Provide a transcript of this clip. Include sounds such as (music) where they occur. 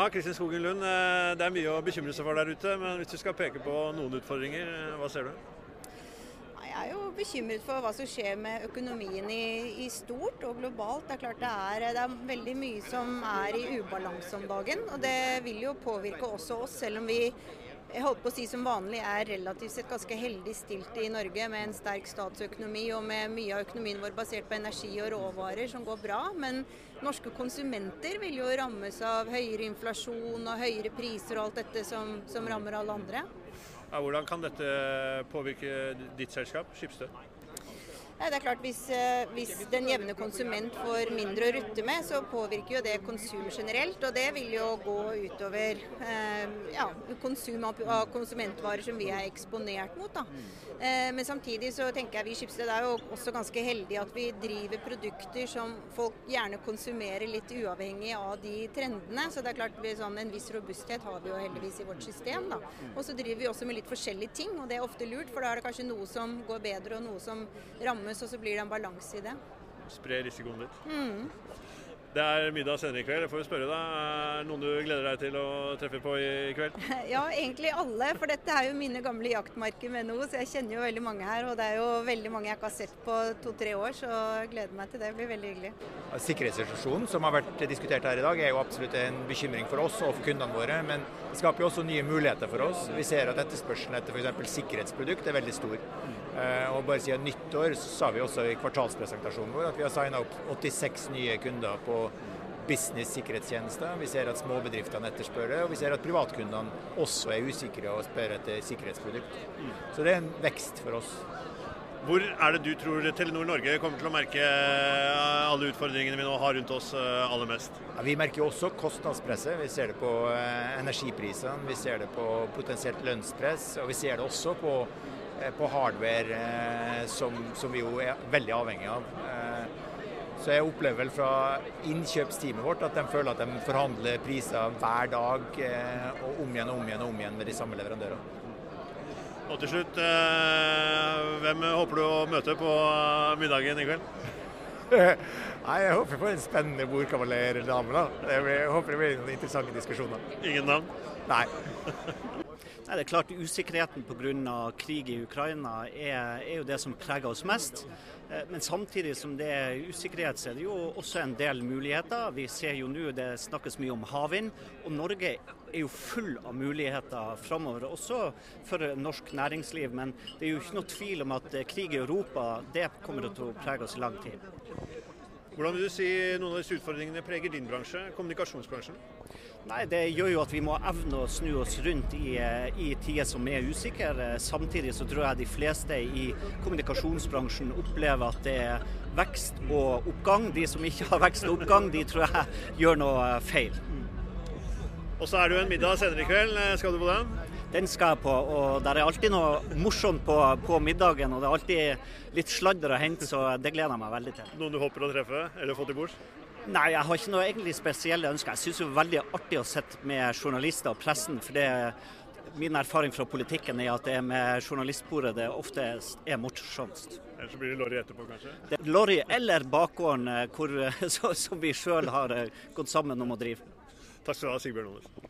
Ja, Kristin Skogen Lund, eh, Det er mye å bekymre seg for der ute, men hvis du skal peke på noen utfordringer, eh, hva ser du? Jeg er jo bekymret for hva som skjer med økonomien i, i stort og globalt. Det er klart det er, det er, veldig mye som er i ubalanse om dagen. Og det vil jo påvirke også oss, selv om vi jeg holdt på å si som vanlig er relativt sett ganske heldig stilt i Norge med en sterk statsøkonomi og med mye av økonomien vår basert på energi og råvarer som går bra. Men norske konsumenter vil jo rammes av høyere inflasjon og høyere priser og alt dette som, som rammer alle andre. Ja, hvordan kan dette påvirke ditt selskap, Skipstø? Det er klart Hvis, eh, hvis, den jevne konsument får mindre å rutte med, så påvirker jo det konsum generelt. Og det vil jo gå utover eh, ja, konsum av konsumentvarer som vi er eksponert mot. Da. Eh, men samtidig så tenker jeg vi i Schibsted er jo også ganske heldige at vi driver produkter som folk gjerne konsumerer litt uavhengig av de trendene. Så det er klart vi, sånn, en viss robusthet har vi jo heldigvis i vårt system. Da. Og så driver vi også med litt forskjellige ting, og det er ofte lurt, for da er det kanskje noe som går bedre og noe som rammer rammes, og så blir det en balanse i det. Spre risikoen litt. Mm. Det er middag senere i kveld. Jeg får vi spørre deg, Er det noen du gleder deg til å treffe på i kveld? (laughs) Ja, egentlig alle. For dette er jo mine gamle jaktmarker med noe, så jeg kjenner jo veldig mange her. Og det er jo veldig mange jeg ikke har sett på to-tre år, så jeg gleder meg til det. Det blir veldig hyggelig. Sikkerhetssituasjonen som har vært diskutert her i dag er jo absolutt en bekymring for oss og for kundene våre. Men det skaper jo også nye muligheter for oss. Vi ser at etterspørselen etter f.eks. sikkerhetsprodukt er veldig stor. Eh, og bare siden nyttår så sa vi også i kvartalspresentasjonen vår at vi har signa opp 86 nye kunder på business sikkerhetstjenester. Vi ser at småbedriftene etterspør det, og vi ser at privatkundene også er usikre og spør etter sikkerhetsprodukt. Så det er en vekst for oss. Hvor er det du tror Telenor Norge kommer til å merke alle utfordringene vi nå har rundt oss eh, aller mest? Ja, vi merker også kostnadspresset. Vi ser det på eh, energiprisene, vi ser det på potensielt lønnspress, og vi ser det også på Eh, på hardware eh, som, som, vi jo er veldig avhengig av. Eh, så jeg opplever vel fra innkjøpsteamet vårt at de føler at de forhandler priser hver dag og om igjen og om igjen og om igjen med de samme leverandørene. Og til slutt, hvem håper du å møte på middagen i kveld? (laughs) Nei, Jeg håper på en spennende bordkavaler-dame. Jeg håper det blir noen interessante diskusjoner. Ingen navn? Nei. (laughs) Nei, det er klart Usikkerheten pga. krig i Ukraina er, er, jo det som preger oss mest. Eh, men samtidig som det er usikkerhet, så er det jo også en del muligheter. Vi ser jo nå det snakkes mye om havvind. Og Norge er jo full av muligheter framover, også for norsk næringsliv. Men det er jo ikke noe tvil om at krig i Europa det kommer til å prege oss i lang tid. Hvordan vil du si noen av disse utfordringene preger din bransje, kommunikasjonsbransjen? Nei, Det gjør jo at vi må evne å snu oss rundt i, eh, i tider som er usikre. Samtidig så tror jeg de fleste i kommunikasjonsbransjen opplever at det er vekst og oppgang. De som ikke har vekst og oppgang, de tror jeg gjør noe feil. Og så er det jo en middag senere i kveld. Skal du på den? Den skal jeg på. og Det er alltid noe morsomt på, på, middagen. Og det er alltid litt sladder å hente, så det gleder jeg meg veldig til. Noen du håper å treffe eller få til bords? Nei, jeg har ikke noe egentlig spesielle ønsker. Jeg syns det er veldig artig å sitte med journalister og pressen. for det Min erfaring fra politikken er at det er med journalistbordet det ofte er morsomst. Eller så blir det Lorry etterpå, kanskje? Det Lorry eller bakgården hvor, (laughs) som vi sjøl har gått sammen om å drive. Takk skal du ha, Sigbjørn Aanes.